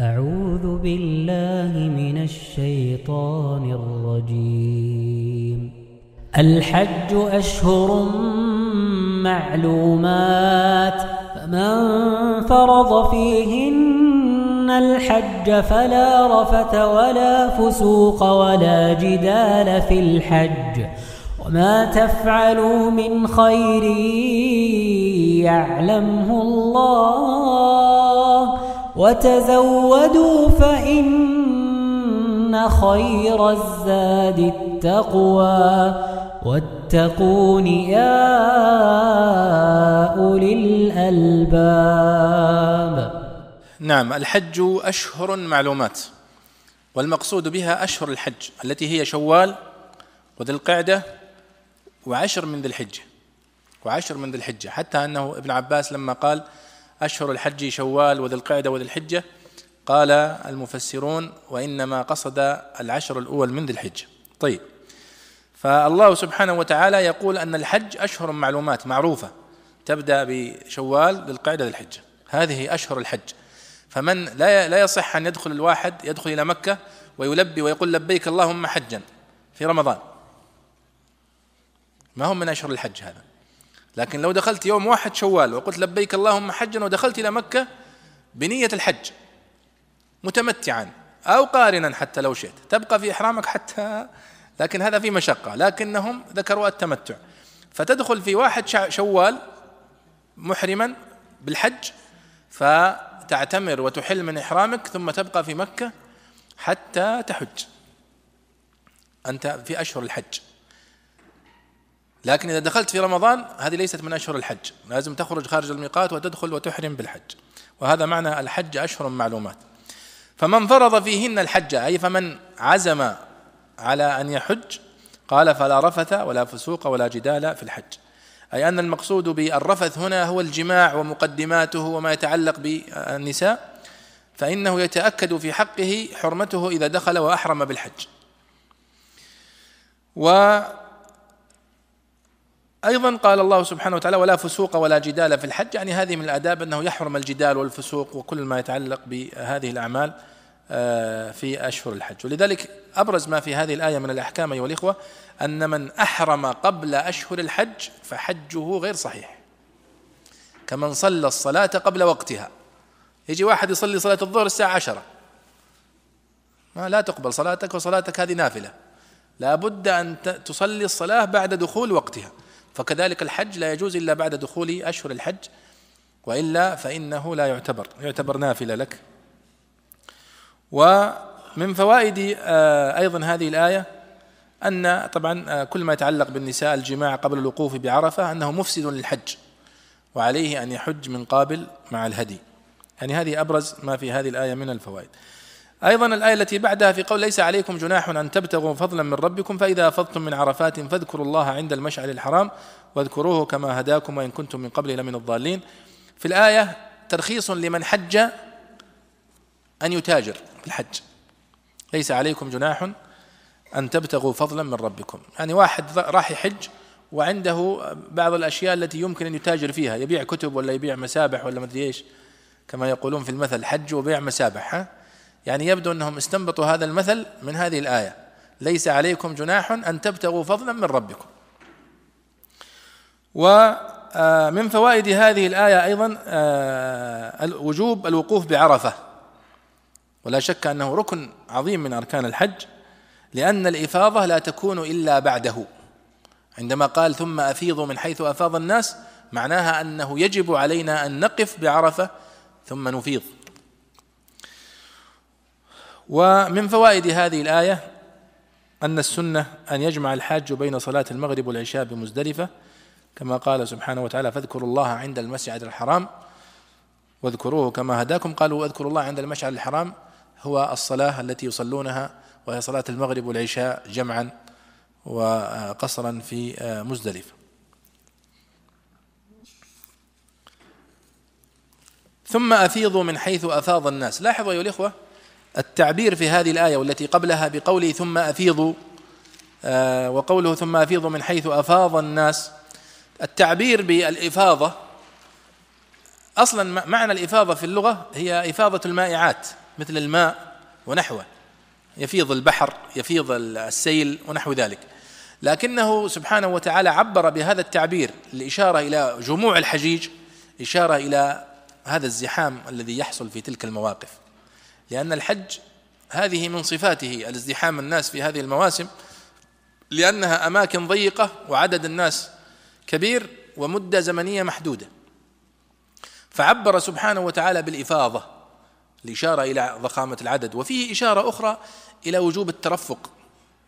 أعوذ بالله من الشيطان الرجيم. الحج أشهر معلومات فمن فرض فيهن الحج فلا رفث ولا فسوق ولا جدال في الحج. وما تفعلوا من خير يعلمه الله. وتزودوا فإن خير الزاد التقوى. واتقون يا أولي الألباب. نعم الحج أشهر معلومات والمقصود بها أشهر الحج التي هي شوال وذي القعدة وعشر من ذي الحجة وعشر من ذي الحجة حتى أنه ابن عباس لما قال أشهر الحج شوال وذي القعدة وذي الحجة. قال المفسرون وإنما قصد العشر الأول من ذي الحجة طيب. فالله سبحانه وتعالى يقول أن الحج أشهر معلومات معروفة تبدأ بشوال ذي القعدة ذي الحجة. هذه أشهر الحج. فمن لا لا يصح أن يدخل الواحد يدخل إلى مكة ويلبي ويقول لبيك اللهم حجا في رمضان. ما هو من أشهر الحج هذا؟ لكن لو دخلت يوم واحد شوال وقلت لبيك اللهم حجا ودخلت إلى مكة بنية الحج متمتعا أو قارنا حتى لو شئت تبقى في إحرامك حتى لكن هذا في مشقة لكنهم ذكروا التمتع. فتدخل في واحد شوال محرما بالحج فتعتمر وتحل من إحرامك ثم تبقى في مكة حتى تحج. أنت في أشهر الحج. لكن إذا دخلت في رمضان هذه ليست من أشهر الحج. لازم تخرج خارج الميقات وتدخل وتحرم بالحج. وهذا معنى الحج أشهر معلومات. فمن فرض فيهن الحج أي فمن عزم على أن يحج قال فلا رفث ولا فسوق ولا جدال في الحج. أي أن المقصود بالرفث هنا هو الجماع ومقدماته وما يتعلق بالنساء فإنه يتأكد في حقه حرمته إذا دخل وأحرم بالحج. و أيضا قال الله سبحانه وتعالى ولا فسوق ولا جدال في الحج يعني هذه من الآداب أنه يحرم الجدال والفسوق وكل ما يتعلق بهذه الأعمال آه، في أشهر الحج. ولذلك أبرز ما في هذه الآية من الأحكام أيها الإخوة أن من أحرم قبل أشهر الحج فحجه غير صحيح. كمن صلى الصلاة قبل وقتها. يجي واحد يصلي صلاة الظهر الساعة عشرة. ما لا تقبل صلاتك وصلاتك هذه نافلة. لا بد أن تصلي الصلاة بعد دخول وقتها. فكذلك الحج لا يجوز إلا بعد دخول أشهر الحج وإلا فإنه لا يعتبر يعتبر نافلة لك. ومن فوائد آه، أيضا هذه الآية أن طبعا آه، كل ما يتعلق بالنساء الجماع قبل الوقوف بعرفة أنه مفسد للحج وعليه أن يحج من قابل مع الهدي. يعني هذه أبرز ما في هذه الآية من الفوائد. أيضا الآية التي بعدها في قول ليس عليكم جناح أن تبتغوا فضلا من ربكم فإذا أفضتم من عرفات فاذكروا الله عند المشعر الحرام واذكروه كما هداكم وإن كنتم من قبل لمن الضالين. في الآية ترخيص لمن حج أن يتاجر في الحج. ليس عليكم جناح أن تبتغوا فضلا من ربكم. يعني واحد راح يحج وعنده بعض الأشياء التي يمكن أن يتاجر فيها يبيع كتب ولا يبيع مسابح ولا مدري إيش كما يقولون في المثل حج وبيع مسابح ها؟ يعني يبدو أنهم استنبطوا هذا المثل من هذه الآية. ليس عليكم جناح أن تبتغوا فضلا من ربكم. ومن فوائد هذه الآية أيضا آه، وجوب الوقوف بعرفة. ولا شك أنه ركن عظيم من أركان الحج لأن الإفاضة لا تكون إلا بعده. عندما قال ثم أفيضوا من حيث أفاض الناس معناها أنه يجب علينا أن نقف بعرفة ثم نفيض. ومن فوائد هذه الآية أن السنة أن يجمع الحاج بين صلاة المغرب والعشاء بمزدلفة كما قال سبحانه وتعالى فاذكروا الله عند المسجد الحرام واذكروه كما هداكم. قالوا واذكروا الله عند المشعر الحرام هو الصلاة التي يصلونها وهي صلاة المغرب والعشاء جمعا وقصرا في مزدلفة. ثم أفيضوا من حيث أفاض الناس. لاحظوا أيها الإخوة التعبير في هذه الآية والتي قبلها بقوله ثم أفيضوا آه، وقوله ثم أفيضوا من حيث أفاض الناس. التعبير بالإفاضة أصلا معنى الإفاضة في اللغة هي إفاضة المائعات مثل الماء ونحوه. يفيض البحر يفيض السيل ونحو ذلك. لكنه سبحانه وتعالى عبر بهذا التعبير الإشارة إلى جموع الحجيج إشارة إلى هذا الزحام الذي يحصل في تلك المواقف. لأن الحج هذه من صفاته الازدحام الناس في هذه المواسم لأنها أماكن ضيقة وعدد الناس كبير ومدة زمنية محدودة. فعبر سبحانه وتعالى بالإفاضة الإشارة إلى ضخامة العدد وفيه إشارة أخرى إلى وجوب الترفق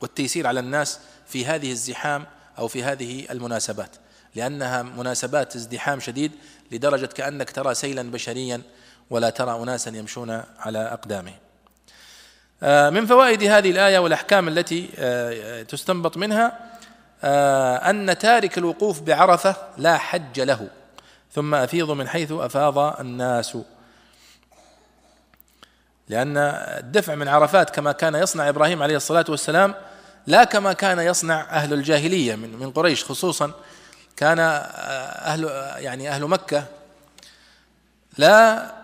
والتيسير على الناس في هذه الزحام أو في هذه المناسبات لأنها مناسبات ازدحام شديد لدرجة كأنك ترى سيلا بشريا ولا ترى أناسا يمشون على أقدامهم آه، من فوائد هذه الآية والأحكام التي آه، تستنبط منها آه، أن تارك الوقوف بعرفة لا حج له ثم أفيض من حيث أفاض الناس. لأن الدفع من عرفات كما كان يصنع إبراهيم عليه الصلاة والسلام لا كما كان يصنع أهل الجاهلية من من قريش خصوصا كان أهل يعني أهل مكة لا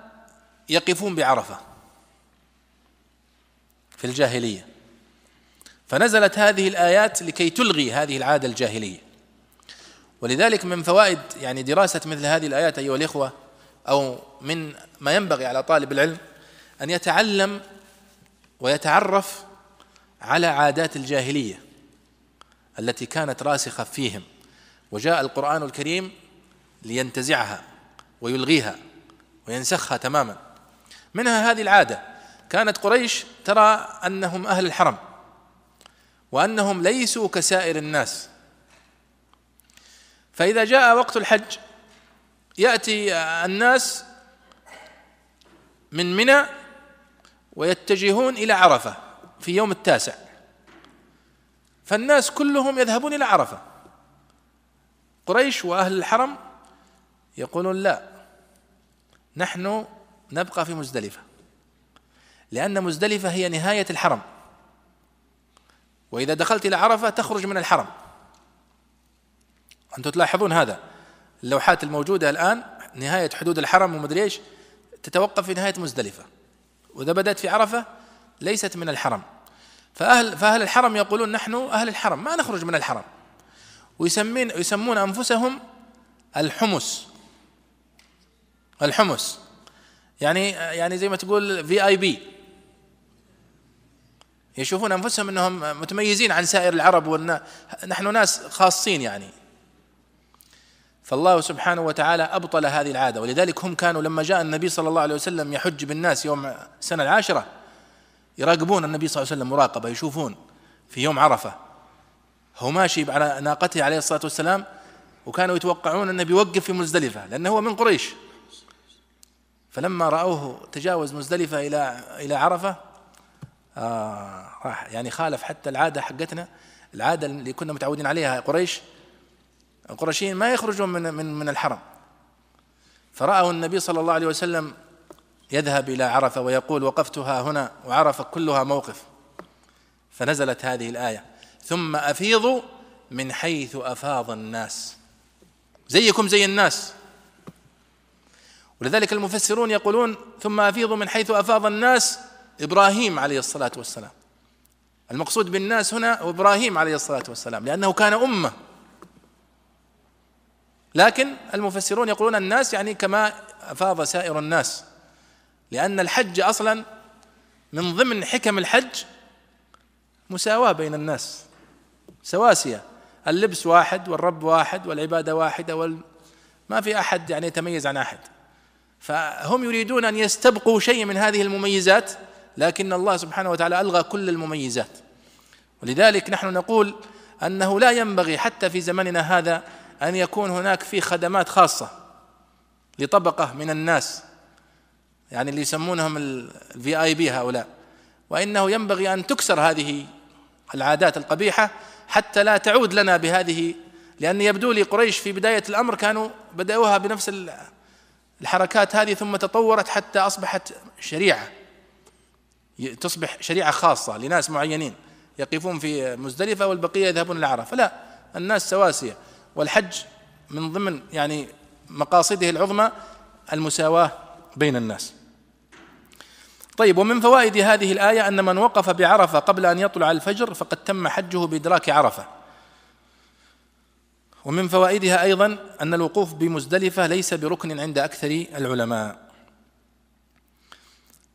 يقفون بعرفة في الجاهلية. فنزلت هذه الآيات لكي تلغي هذه العادة الجاهلية. ولذلك من فوائد يعني دراسة مثل هذه الآيات أيها الإخوة أو من ما ينبغي على طالب العلم أن يتعلم ويتعرف على عادات الجاهلية التي كانت راسخة فيهم. وجاء القرآن الكريم لينتزعها ويلغيها وينسخها تماما. منها هذه العادة. كانت قريش ترى أنهم أهل الحرم وأنهم ليسوا كسائر الناس. فإذا جاء وقت الحج يأتي الناس من منى ويتجهون إلى عرفة في يوم التاسع. فالناس كلهم يذهبون إلى عرفة. قريش وأهل الحرم يقولون لا نحن نبقى في مزدلفة. لأن مزدلفة هي نهاية الحرم. وإذا دخلت إلى عرفة تخرج من الحرم. أنتم تلاحظون هذا. اللوحات الموجودة الآن نهاية حدود الحرم ومدري إيش تتوقف في نهاية مزدلفة. وإذا بدأت في عرفة ليست من الحرم. فأهل فأهل الحرم يقولون نحن أهل الحرم ما نخرج من الحرم. ويسمين يسمون أنفسهم الحمس الحمس يعني يعني زي ما تقول في اي بي يشوفون أنفسهم إنهم متميزين عن سائر العرب والنا نحن ناس خاصين يعني. فالله سبحانه وتعالى أبطل هذه العادة ولذلك هم كانوا لما جاء النبي صلى الله عليه وسلم يحج بالناس يوم السنة العاشرة يراقبون النبي صلى الله عليه وسلم مراقبة يشوفون في يوم عرفة. هو ماشي على ناقته عليه الصلاة والسلام وكانوا يتوقعون انه بيوقف في مزدلفة لأنه هو من قريش. فلما رأوه تجاوز مزدلفة إلى إلى عرفة آه راح يعني خالف حتى العادة حقتنا العادة اللي كنا متعودين عليها قريش. القرشيين ما يخرجون من من من الحرم. فرأوا النبي صلى الله عليه وسلم يذهب إلى عرفة ويقول وقفتها هنا وعرفة كلها موقف. فنزلت هذه الآية. ثم أفيضوا من حيث أفاض الناس. زيكم زي الناس. ولذلك المفسرون يقولون ثم أفيضوا من حيث أفاض الناس إبراهيم عليه الصلاة والسلام. المقصود بالناس هنا هو إبراهيم عليه الصلاة والسلام لأنه كان أمة. لكن المفسرون يقولون الناس يعني كما أفاض سائر الناس لأن الحج أصلا من ضمن حكم الحج مساواة بين الناس سواسية. اللبس واحد والرب واحد والعبادة واحدة وال... ما في أحد يعني يتميز عن أحد. فهم يريدون أن يستبقوا شيء من هذه المميزات لكن الله سبحانه وتعالى ألغى كل المميزات. ولذلك نحن نقول أنه لا ينبغي حتى في زمننا هذا أن يكون هناك في خدمات خاصة لطبقة من الناس يعني اللي يسمونهم الفي اي بي هؤلاء. وإنه ينبغي أن تكسر هذه العادات القبيحة حتى لا تعود لنا بهذه لأن يبدو لي قريش في بداية الأمر كانوا بدأوها بنفس الحركات هذه ثم تطورت حتى أصبحت شريعة. تصبح شريعة خاصة لناس معينين يقفون في مزدلفة والبقية يذهبون إلى عرفة. لا الناس سواسية. والحج من ضمن يعني مقاصده العظمى المساواة بين الناس. طيب ومن فوائد هذه الآية أن من وقف بعرفة قبل أن يطلع الفجر فقد تم حجه بإدراك عرفة. ومن فوائدها أيضا أن الوقوف بمزدلفة ليس بركن عند أكثر العلماء.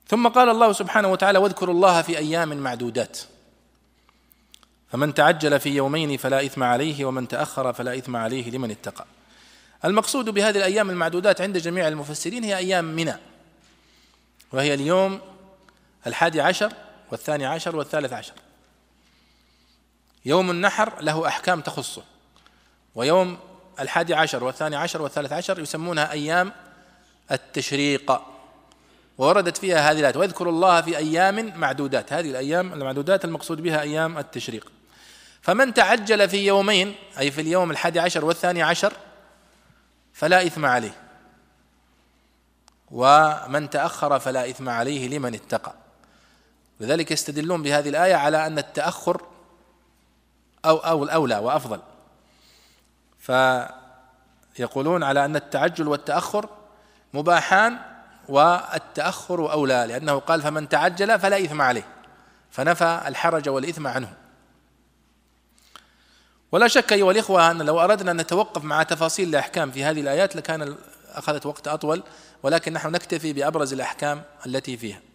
ثم قال الله سبحانه وتعالى واذكروا الله في أيام معدودات. فمن تعجل في يومين فلا إثم عليه ومن تأخر فلا إثم عليه لمن اتقى. المقصود بهذه الأيام المعدودات عند جميع المفسرين هي أيام منى وهي اليوم الحادي عشر والثاني عشر والثالث عشر. يوم النحر له أحكام تخصه. ويوم الحادي عشر والثاني عشر والثالث عشر يسمونها أيام التشريق. ووردت فيها هذه الآيات واذكروا الله في أيام معدودات. هذه الأيام المعدودات المقصود بها أيام التشريق. فمن تعجل في يومين أي في اليوم الحادي عشر والثاني عشر فلا إثم عليه. ومن تأخر فلا إثم عليه لمن اتقى. لذلك يستدلون بهذه الآية على أن التأخر أو أو الأولى وأفضل. فيقولون على أن التعجل والتأخر مباحان والتأخر أولى لأنه قال فمن تعجل فلا إثم عليه فنفى الحرج والإثم عنه. ولا شك أيها الإخوة أن لو أردنا أن نتوقف مع تفاصيل الأحكام في هذه الآيات لكان أخذت وقت أطول ولكن نحن نكتفي بأبرز الأحكام التي فيها.